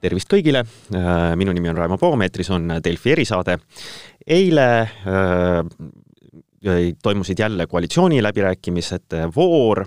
tervist kõigile, minu nimi on Raimo Poom, eetris on Delfi erisaade. eile toimusid jälle koalitsiooniläbirääkimised, voor,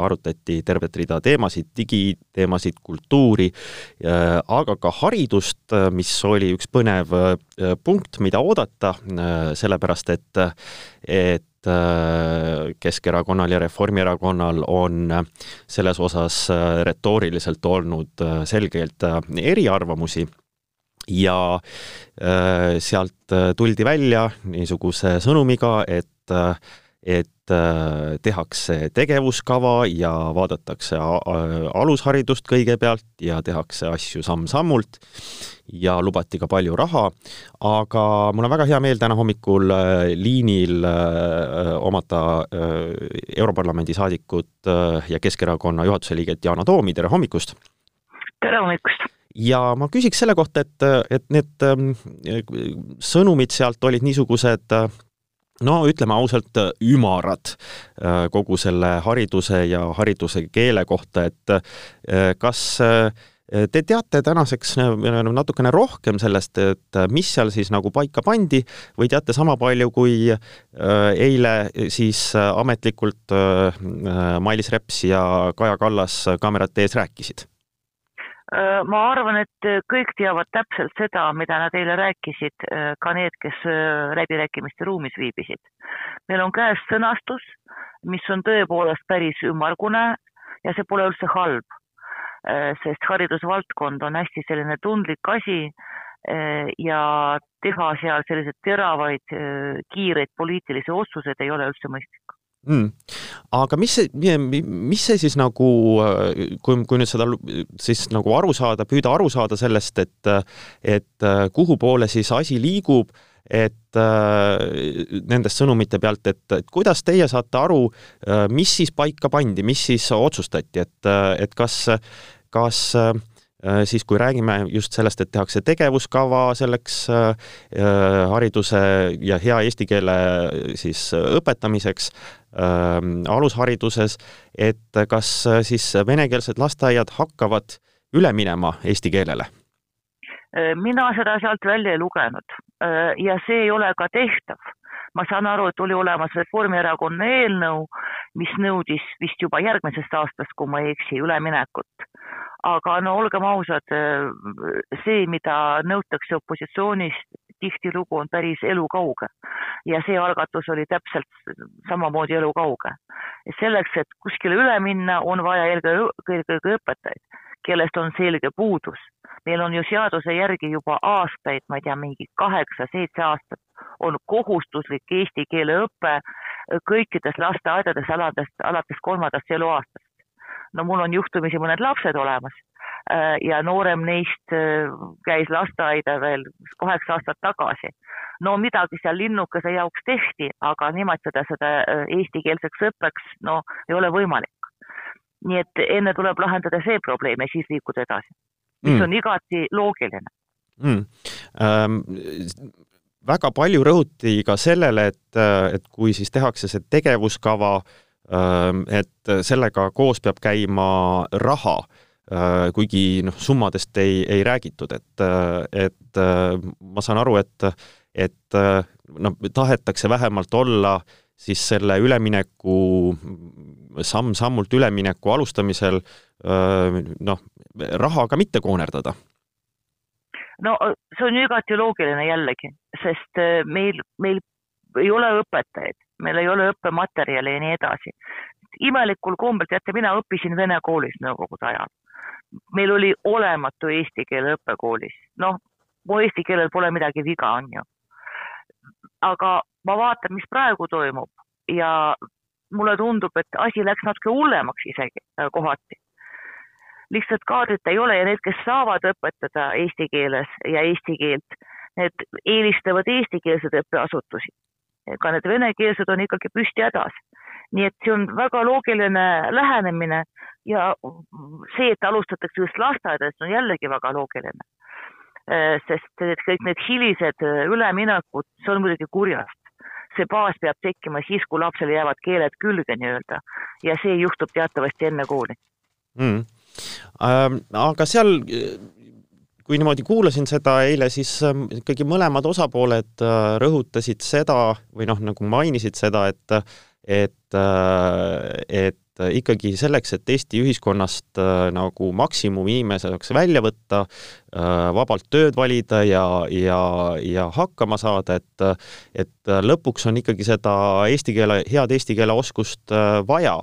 arutati tervet rida teemasid, digiteemasid, kultuuri, aga ka haridust, mis oli üks põnev punkt, mida oodata, sellepärast et, et Keskerakonnal ja Reformierakonnal on selles osas retooriliselt olnud selgelt eriarvamusi. Ja äh, sealt äh, tuldi välja niisuguse sõnumiga, et, äh, et tehakse tegevuskava ja vaadatakse alusharidust kõigepealt ja tehakse asju samm-sammult ja lubati ka palju raha, aga mul on väga hea meel täna hommikul liinil omada Europarlamendi saadikut ja Keskerakonna juhatuse liiget Yana Toomi, tere hommikust! tere hommikust! ja ma küsiks selle kohta, et, et need ähm, sõnumid sealt olid niisugused no ütleme ausalt, ümarad äh, kogu selle hariduse ja hariduse keele kohta, et äh, kas äh, Te teate tänaseks natukene rohkem sellest, et mis seal siis nagu paika pandi või teate sama palju, kui eile siis ametlikult Mailis Reps ja Kaja Kallas kaamerate ees rääkisid? Äh, ma arvan, et äh, kõik teavad täpselt seda, mida nad eile rääkisid, äh, ka need, kes läbirääkimiste ruumis viibisid. meil on käes sõnastus, mis on tõepoolest päris ümmargune ja see pole üldse halb, sest haridusvaldkond on hästi selline tundlik asi ja teha seal selliseid teravaid, kiireid poliitilisi otsuseid ei ole üldse mõistlik mm.. aga mis see, mis see siis nagu, kui, kui nüüd seda siis nagu aru saada, püüda aru saada sellest, et, et kuhu poole siis asi liigub, et äh, nendest sõnumite pealt, et, et kuidas teie saate aru, mis siis paika pandi, mis siis otsustati, et, et kas, kas äh, Äh, siis kui räägime just sellest, et tehakse tegevuskava selleks äh, äh, hariduse ja hea eesti keele siis õpetamiseks alushariduses, et kas siis venekeelsed lasteaiad hakkavad üle minema eesti keelele? mina seda sealt välja ei lugenud ja see ei ole ka tehtav. Ma saan aru, et oli olemas Reformierakonna eelnõu, mis nõudis vist juba järgmisest aastast, kui ma ei eksi, üleminekut aga no olgem ausad, see, mida nõutakse opositsioonist, tihtilugu on päris elukauge ja see algatus oli täpselt samamoodi elukauge. selleks, et kuskile üle minna, on vaja eelkõige, õpetajaid, kellest on selge puudus. meil on ju seaduse järgi juba aastaid, ma ei tea, mingi kaheksa-seitse aastat on kohustuslik eesti keele õpe kõikides lasteaedades alates, alates kolmandast eluaastast no mul on juhtumisi mõned lapsed olemas äh, ja noorem neist äh, käis lasteaida veel kaheksa aastat tagasi. no midagi seal linnukese jaoks tehti, aga nimetada seda äh, eestikeelseks õppeks, no ei ole võimalik. nii et enne tuleb lahendada see probleem ja siis liikuda edasi, mis mm. on igati loogiline mm.. Ähm, väga palju rõhuti ka sellele, et, et kui siis tehakse see tegevuskava äh, et sellega koos peab käima raha, kuigi noh, summadest ei, ei räägitud, et, et ma saan aru, et, et noh, tahetakse vähemalt olla siis selle ülemineku, samm-sammult ülemineku alustamisel noh, rahaga mitte koonerdada no see on ju igati loogiline jällegi, sest meil, meil ei ole õpetajaid, meil ei ole õppematerjali ja nii edasi. imelikul kombel, teate, mina õppisin vene koolis nõukogude ajal. meil oli olematu eesti keele õpe koolis, noh, mu eesti keelel pole midagi viga, on ju. aga ma vaatan, mis praegu toimub ja mulle tundub, et asi läks natuke hullemaks isegi äh, kohati lihtsalt kaadrit ei ole ja need, kes saavad õpetada eesti keeles ja eesti keelt, need eelistavad eestikeelseid õppeasutusi ka need venekeelsed on ikkagi püsti hädas. nii et see on väga loogiline lähenemine ja see, et alustatakse just lasteaedadest, on jällegi väga loogiline. Äh, sest et kõik need hilised äh, üleminekud, see on muidugi kurjast. see baas peab tekkima siis, kui lapsele jäävad keeled külge nii-öelda ja see juhtub teatavasti enne kooli mm.. Ähm, aga seal kui niimoodi kuulasin seda eile, siis ähm, ikkagi mõlemad osapooled äh, rõhutasid seda või noh, nagu mainisid seda, et et, et ikkagi selleks, et Eesti ühiskonnast nagu maksimum inimese saaks välja võtta, vabalt tööd valida ja, ja, ja hakkama saada, et et lõpuks on ikkagi seda eesti keele, head eesti keele oskust vaja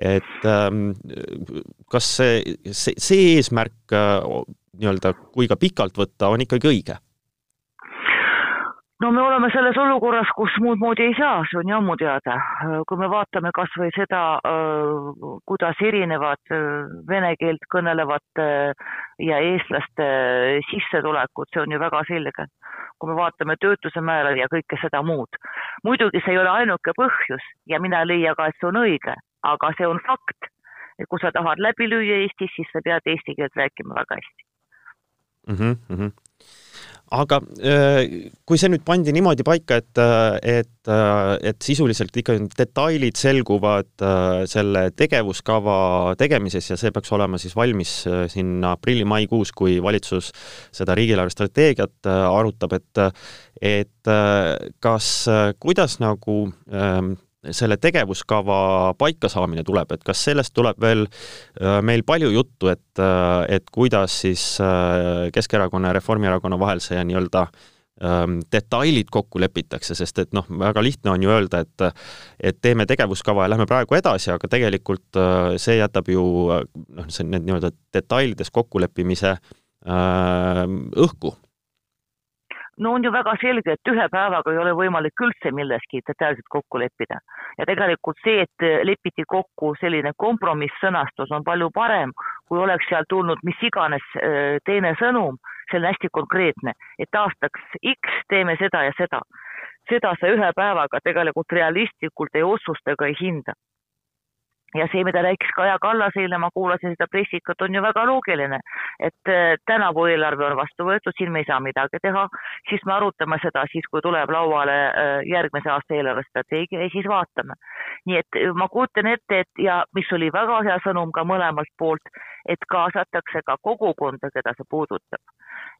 et ähm, kas see, see, see eesmärk äh, nii-öelda, kui ka pikalt võtta, on ikkagi õige? no me oleme selles olukorras, kus muud moodi ei saa, see on ju ammu teada. kui me vaatame kas või seda, äh, kuidas erinevad äh, vene keelt kõnelevate ja eestlaste sissetulekud, see on ju väga selge. kui me vaatame töötuse määra ja kõike seda muud. muidugi see ei ole ainuke põhjus ja mina ei leia ka, et see on õige, aga see on fakt, et kui sa tahad läbi lüüa Eestis, siis sa pead eesti keelt rääkima väga hästi mm. -hmm, mm -hmm aga kui see nüüd pandi niimoodi paika, et, et, et sisuliselt ikkagi detailid selguvad selle tegevuskava tegemises ja see peaks olema siis valmis sinna aprilli-maikuus, kui valitsus seda riigieelarve strateegiat arutab, et et kas, kuidas nagu selle tegevuskava paikasaamine tuleb, et kas sellest tuleb veel äh, meil palju juttu, et, äh, et kuidas siis äh, Keskerakonna ja Reformierakonna vahel see nii-öelda ähm, detailid kokku lepitakse, sest et noh, väga lihtne on ju öelda, et et teeme tegevuskava ja lähme praegu edasi, aga tegelikult see jätab ju noh, see need nii-öelda detailides kokkuleppimise õhku no on ju väga selge, et ühe päevaga ei ole võimalik üldse milleski detailselt kokku leppida. ja tegelikult see, et lepiti kokku selline kompromiss-sõnastus on palju parem, kui oleks seal tulnud mis iganes äh, teine sõnum, see on hästi konkreetne, et aastaks X teeme seda ja seda. seda sa ühe päevaga tegelikult realistlikult ei otsusta ega ei hinda ja see, mida rääkis Kaja Kallas eile, ma kuulasin seda pressikat, on ju väga loogiline, et äh, tänavu eelarve on vastu võetud, siin me ei saa midagi teha, siis me arutame seda siis, kui tuleb lauale äh, järgmise aasta eelarvestrateegia ja siis vaatame. nii et ma kujutan ette, et ja mis oli väga hea sõnum ka mõlemalt poolt, et kaasatakse ka kogukonda, keda see puudutab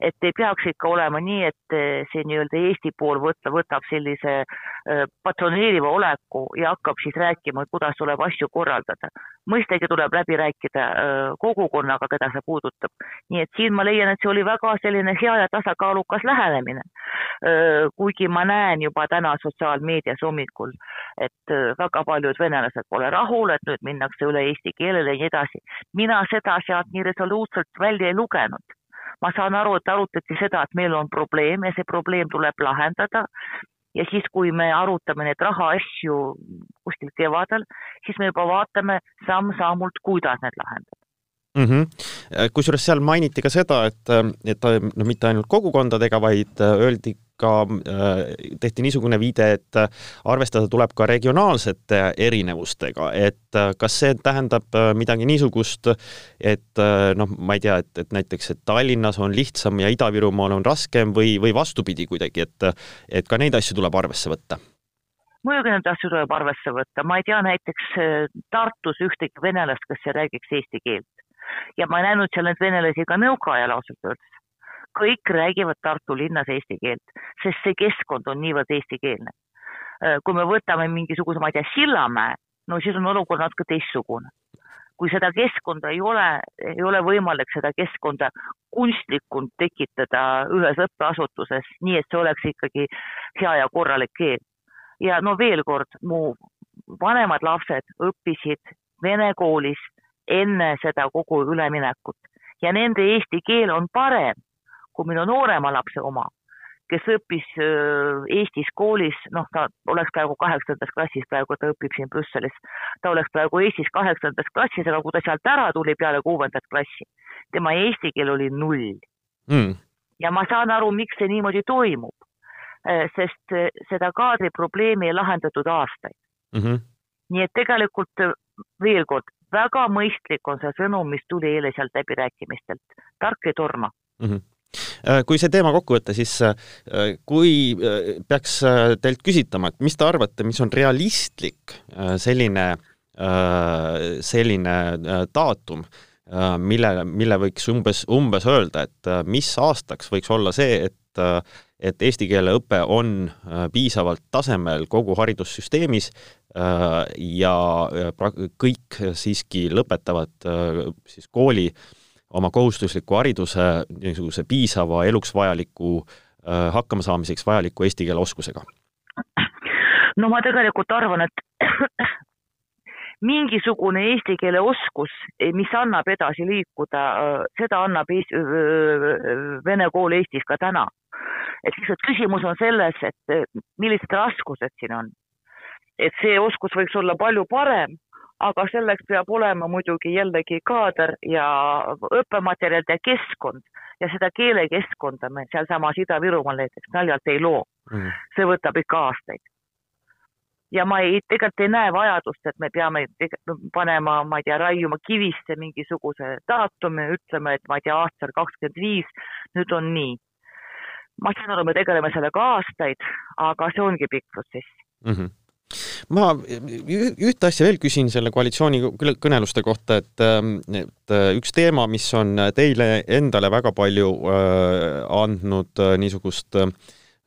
et ei peaks ikka olema nii, et eh, see nii-öelda Eesti pool võtta, võtab sellise eh, patroneeriva oleku ja hakkab siis rääkima, kuidas tuleb asju korraldada. mõistagi tuleb läbi rääkida eh, kogukonnaga, keda see puudutab. nii et siin ma leian, et see oli väga selline hea ja tasakaalukas lähenemine. kuigi ma näen juba täna sotsiaalmeedias hommikul, et väga paljud venelased pole rahul, et nüüd minnakse üle eesti keelele ja nii edasi. mina seda sealt nii resoluutselt välja ei lugenud. Ma saan aru, et arutati seda, et meil on probleem ja see probleem tuleb lahendada. ja siis, kui me arutame neid rahaasju kuskil kevadel, siis me juba vaatame samm-sammult, kuidas need lahendada. Mm -hmm.. kusjuures seal mainiti ka seda, et, et no mitte ainult kogukondadega, vaid öeldi ka, tehti niisugune viide, et arvestada tuleb ka regionaalsete erinevustega, et kas see tähendab midagi niisugust, et noh, ma ei tea, et, et näiteks, et Tallinnas on lihtsam ja Ida-Virumaal on raskem või, või vastupidi kuidagi, et et ka neid asju tuleb arvesse võtta? muidugi neid asju tuleb arvesse võtta, ma ei tea näiteks Tartus ühtegi venelast, kes räägiks eesti keelt ja ma ei näinud seal neid venelasi ka nõukaajal ausalt öeldes. Kõik räägivad Tartu linnas eesti keelt, sest see keskkond on niivõrd eestikeelne. Äh, kui me võtame mingisuguse, ma ei tea, Sillamäe, no siis on olukord natuke teistsugune. kui seda keskkonda ei ole, ei ole võimalik seda keskkonda kunstlikult tekitada ühes õppeasutuses, nii et see oleks ikkagi hea ja korralik keel. ja no veel kord, mu vanemad lapsed õppisid vene koolis enne seda kogu üleminekut ja nende eesti keel on parem kui minu noorema lapse oma, kes õppis Eestis koolis, noh, ta oleks praegu kaheksandas klassis, praegu ta õpib siin Brüsselis. ta oleks praegu Eestis kaheksandas klassis, aga kui ta sealt ära tuli peale kuuendat klassi, tema eesti keel oli null mm.. ja ma saan aru, miks see niimoodi toimub. sest seda kaadriprobleemi ei lahendatud aastaid mm. -hmm. nii et tegelikult veel kord, väga mõistlik on see sõnum, mis tuli eile sealt läbirääkimistelt. tark ei torma mm. -hmm kui see teema kokku võtta, siis äh, kui äh, peaks teilt küsitama, et mis te arvate, mis on realistlik selline, selline daatum, mille, mille võiks umbes, umbes öelda, et mis aastaks võiks olla see, et et eesti keele õpe on piisavalt tasemel kogu haridussüsteemis ja kõik siiski lõpetavad siis kooli oma kohustusliku hariduse niisuguse piisava eluks vajaliku hakkamasaamiseks vajaliku eesti keele oskusega no ma tegelikult arvan, et mingisugune eesti keele oskus, mis annab edasi liikuda, seda annab Eesti, vene kool Eestis ka täna. et lihtsalt küsimus on selles, et millised raskused siin on. et see oskus võiks olla palju parem, aga selleks peab olema muidugi jällegi kaader ja õppematerjalid ja keskkond. Ja seda keelekeskkonda me sealsamas Ida-Virumaal näiteks naljalt ei loo. Mm.. see võtab ikka aastaid. Ja ma ei, tegelikult ei näe vajadust, et me peame panema, ma ei tea, raiuma kivisse mingisuguse daatumi, ütleme, et ma ei tea, aastal kakskümmend viis, nüüd on nii. ma saan aru, me tegeleme sellega aastaid, aga see ongi pikk protsess. Mm. -hmm ma ühte asja veel küsin selle koalitsiooni kõneluste kohta, et, et üks teema, mis on teile endale väga palju äh, andnud äh, niisugust äh,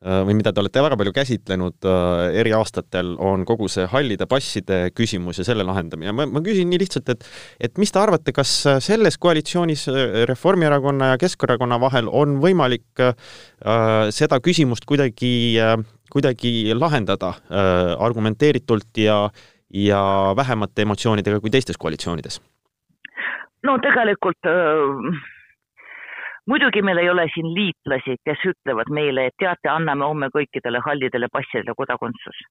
Äh, või mida te olete väga palju käsitlenud äh, eri aastatel, on kogu see hallide passide küsimus ja selle lahendamine. ma, ma küsin nii lihtsalt, et et mis te arvate, kas selles koalitsioonis äh, Reformierakonna ja Keskerakonna vahel on võimalik äh, seda küsimust kuidagi äh,, kuidagi lahendada äh, argumenteeritult ja, ja vähemate emotsioonidega kui teistes koalitsioonides? no tegelikult äh muidugi meil ei ole siin liitlasi, kes ütlevad meile, et teate, anname homme kõikidele hallidele passidele kodakondsus.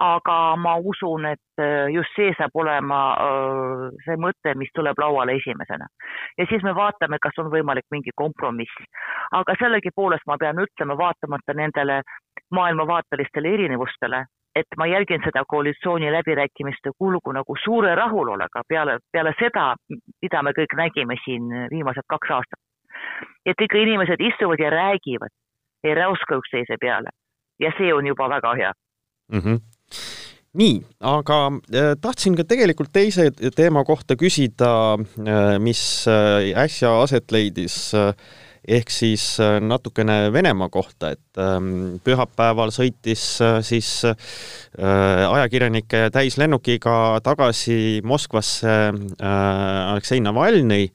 aga ma usun, et äh, just see saab olema äh, see mõte, mis tuleb lauale esimesena. ja siis me vaatame, kas on võimalik mingi kompromiss. aga sellegipoolest ma pean ütlema, vaatamata nendele maailmavaatelistele erinevustele, et ma jälgin seda koalitsiooni läbirääkimiste kulgu nagu suure rahulolega peale, peale seda, mida me kõik nägime siin viimased kaks aastat. Et ikka inimesed istuvad ja räägivad, ei räuska üksteise peale. Ja see on juba väga hea. Mm. -hmm nii, aga äh, tahtsin ka tegelikult teise teema kohta küsida, äh, mis äh, äsja aset leidis ehk siis natukene Venemaa kohta, et ähm, pühapäeval sõitis siis ajakirjanike täislennukiga tagasi Moskvasse Aleksei Navalnõi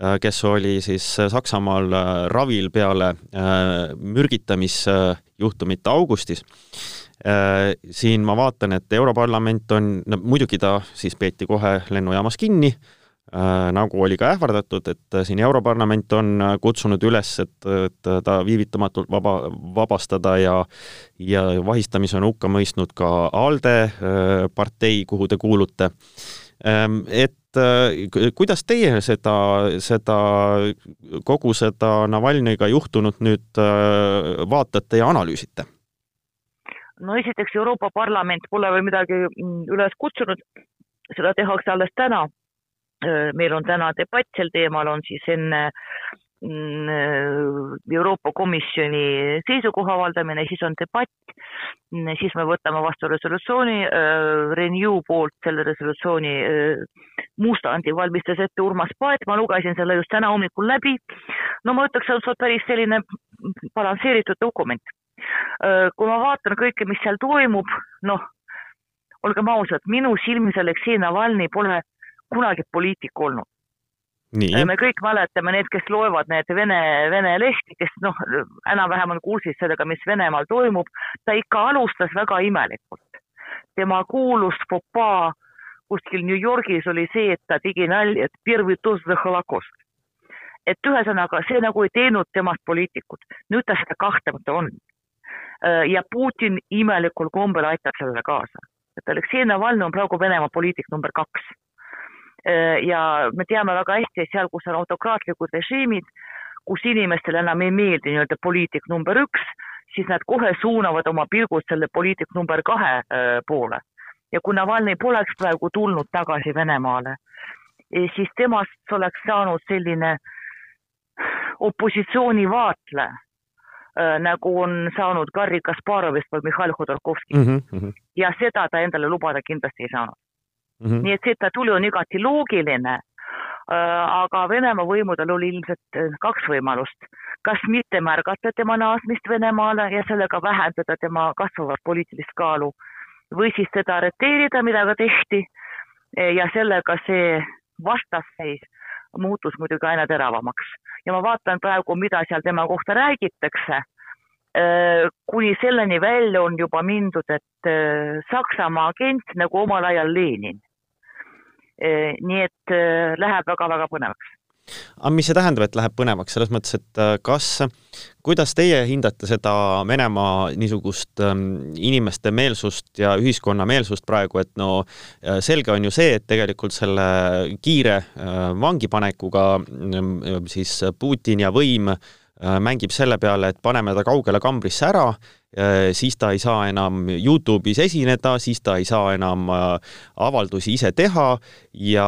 Äh, kes oli siis äh, Saksamaal äh, ravil peale mürgitamisjuhtumit augustis. siin ma vaatan, et Europarlament on, no muidugi ta siis peeti kohe lennujaamas kinni, nagu oli ka ähvardatud, et siin Europarlament on kutsunud üles, et, et ta viivitamatult vaba, vabastada ja ja vahistamise on hukka mõistnud ka ALDE partei, kuhu te kuulute. Et Äh, kuidas teie seda, seda, kogu seda Navalnõiga juhtunut nüüd äh, vaatate ja analüüsite? no esiteks Euroopa Parlament pole veel midagi mm, üles kutsunud, seda tehakse alles täna. Äh, meil on täna debatt sel teemal, on siis enne mm, Euroopa Komisjoni seisukoha avaldamine, siis on debatt, mm, siis me võtame vastu resolutsiooni, Renew poolt selle resolutsiooni mustandi valmistas ette Urmas Paet, ma lugesin selle just täna hommikul läbi. no ma ütleks, see on päris selline balansseeritud dokument. kui ma vaatan kõike, mis seal toimub, noh, olgem ausad, minu silmis Aleksei Navalnõi pole kunagi poliitik olnud. Nii. me kõik mäletame need, kes loevad need Vene, Vene lehti, kes noh, enam-vähem on kursis sellega, mis Venemaal toimub, ta ikka alustas väga imelikult. tema kuulus popaa kuskil New Yorgis oli see, et ta tegi nalja, et первый тост за holocaust. et ühesõnaga, see nagu ei teinud temast poliitikut, nüüd ta seda kahtlemata on. Äh, ja Putin imelikul kombel aitab sellele kaasa, et Aleksei Navalnõi on praegu Venemaa poliitik number kaks. Äh, ja me teame väga hästi, et seal, kus on autokraatlikud režiimid, kus inimestele enam ei meeldi nii-öelda poliitik number üks, siis nad kohe suunavad oma pilgud selle poliitik number kahe äh, poole ja kui Navalnõi poleks praegu tulnud tagasi Venemaale, eh, siis temast oleks saanud selline opositsiooni vaatleja, eh, nagu on saanud Garri Kasparovist või Mihhail Hodorkovskist mm. -hmm. ja seda ta endale lubada kindlasti ei saanud mm. -hmm. nii et see, et ta tuli, on igati loogiline, aga Venemaa võimudel oli ilmselt kaks võimalust. kas mitte märgata tema naasmist Venemaale ja sellega vähendada tema kasvavat poliitilist kaalu või siis teda arreteerida, mida ka tehti ja sellega see vastasseis muutus muidugi aina teravamaks ja ma vaatan praegu, mida seal tema kohta räägitakse. kuni selleni välja on juba mindud, et Saksamaa agent nagu omal ajal Lenin. Nii et läheb väga-väga põnevaks. Aga mis see tähendab, et läheb põnevaks, selles mõttes, et äh, kas, kuidas teie hindate seda Venemaa niisugust ähm, inimeste meelsust ja ühiskonna meelsust praegu, et no selge on ju see, et tegelikult selle kiire vangipanekuga siis Putin ja võim mängib selle peale, et paneme ta kaugele kambrisse ära siis ta ei saa enam Youtube'is esineda, siis ta ei saa enam äh, avaldusi ise teha ja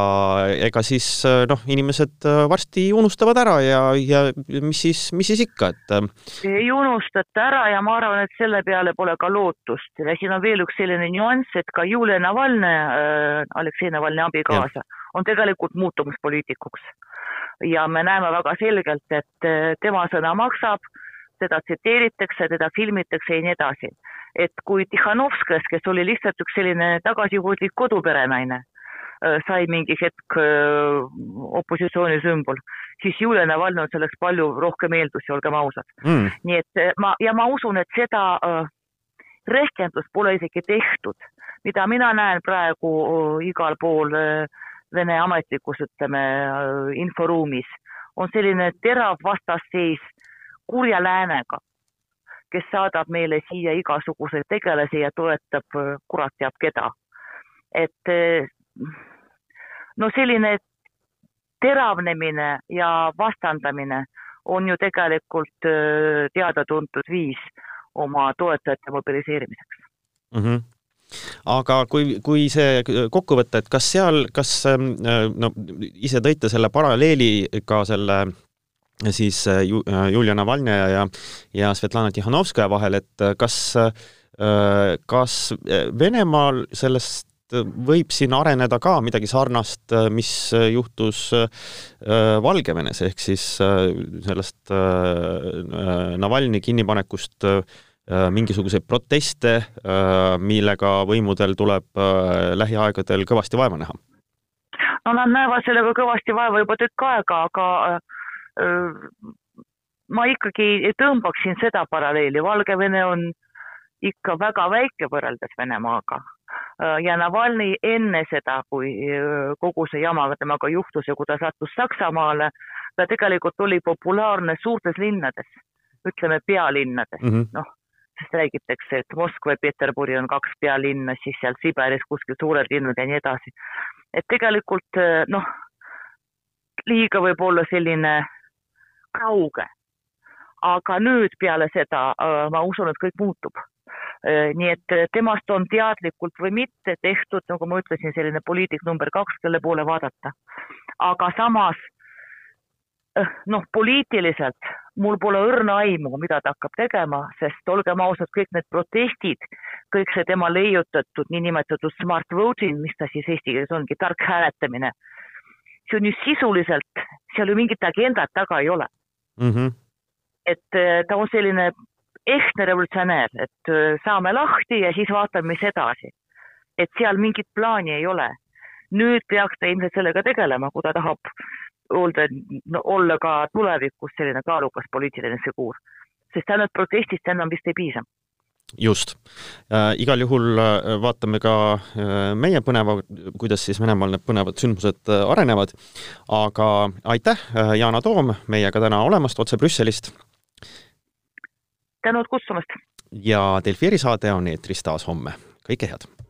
ega siis äh, noh, inimesed varsti unustavad ära ja, ja mis siis, mis siis ikka, et. ei unustata ära ja ma arvan, et selle peale pole ka lootust ja siin on veel üks selline nüanss, et ka Julia Navalnõi äh,, Aleksei Navalnõi abikaasa, on tegelikult muutumas poliitikuks ja me näeme väga selgelt, et tema sõna maksab teda tsiteeritakse, teda filmitakse ja nii edasi. et kui Tihhanovskõs, kes oli lihtsalt üks selline tagasihoidlik koduperenaine, sai mingi hetk opositsiooni sümbol, siis Julia Navalnõi on selleks palju rohkem eeldusi, olgem ausad. Mm.. nii et ma, ja ma usun, et seda äh, rehkendust pole isegi tehtud, mida mina näen praegu äh, igal pool äh, Vene ametlikus, ütleme, inforuumis, on selline terav vastasseis kurja läänega, kes saadab meile siia igasuguseid tegelasi ja toetab äh, kurat teab keda. et äh, no selline teravnemine ja vastandamine on ju tegelikult äh, teada-tuntud viis oma toetajate mobiliseerimiseks mm. -hmm aga kui, kui see kokku võtta, et kas seal, kas ähm, no ise tõite selle paralleeli ka selle siis äh, äh, Julia Navalnõi ja, ja Svetlana Tihhanovskaja vahel, et äh, kas, kas Venemaal sellest võib siin areneda ka midagi sarnast, mis juhtus Valgevenes, ehk siis sellest Navalnõi kinnipanekust mingisuguseid proteste, millega võimudel tuleb lähiaegadel kõvasti vaeva näha? no nad näevad sellega kõvasti vaeva juba tükk aega, aga ma ikkagi tõmbaksin seda paralleeli, Valgevene on ikka väga väike võrreldes Venemaaga ja Navalnõi enne seda, kui kogu see jama temaga juhtus ja kui ta sattus Saksamaale, ta tegelikult oli populaarne suurtes linnades, ütleme pealinnades mm -hmm., noh, sest räägitakse, et Moskva ja Peterburi on kaks pealinna, siis seal Siberis kuskil suured linnad ja nii edasi. et tegelikult noh, liiga võib olla selline kauge. aga nüüd peale seda äh, ma usun, et kõik muutub. Äh, nii et äh, temast on teadlikult või mitte tehtud, nagu ma ütlesin, selline poliitik number kaks, kelle poole vaadata. aga samas noh, poliitiliselt mul pole õrna aimu, mida ta hakkab tegema, sest olgem ausad, kõik need protestid, kõik see tema leiutatud niinimetatud smart voting, mis ta siis eesti keeles ongi, tark hääletamine, see on ju sisuliselt, seal ju mingit agendat taga ei ole mm. -hmm. et äh, ta on selline ehtne revolutsionäär, et äh, saame lahti ja siis vaatame, mis edasi. et seal mingit plaani ei ole. nüüd peaks ta ilmselt sellega tegelema, kui ta tahab öelda no,, olla ka tulevikus selline kaalukas poliitiline figuur. sest ainult protestist enam vist ei piisa just äh,. igal juhul äh, vaatame ka äh, meie põneva, kuidas siis Venemaal need põnevad sündmused äh, arenevad. aga aitäh äh,, Yana Toom, meiega täna olemast otse Brüsselist. tänud kutsumast! ja Delfi erisaade on eetris taas homme. kõike head!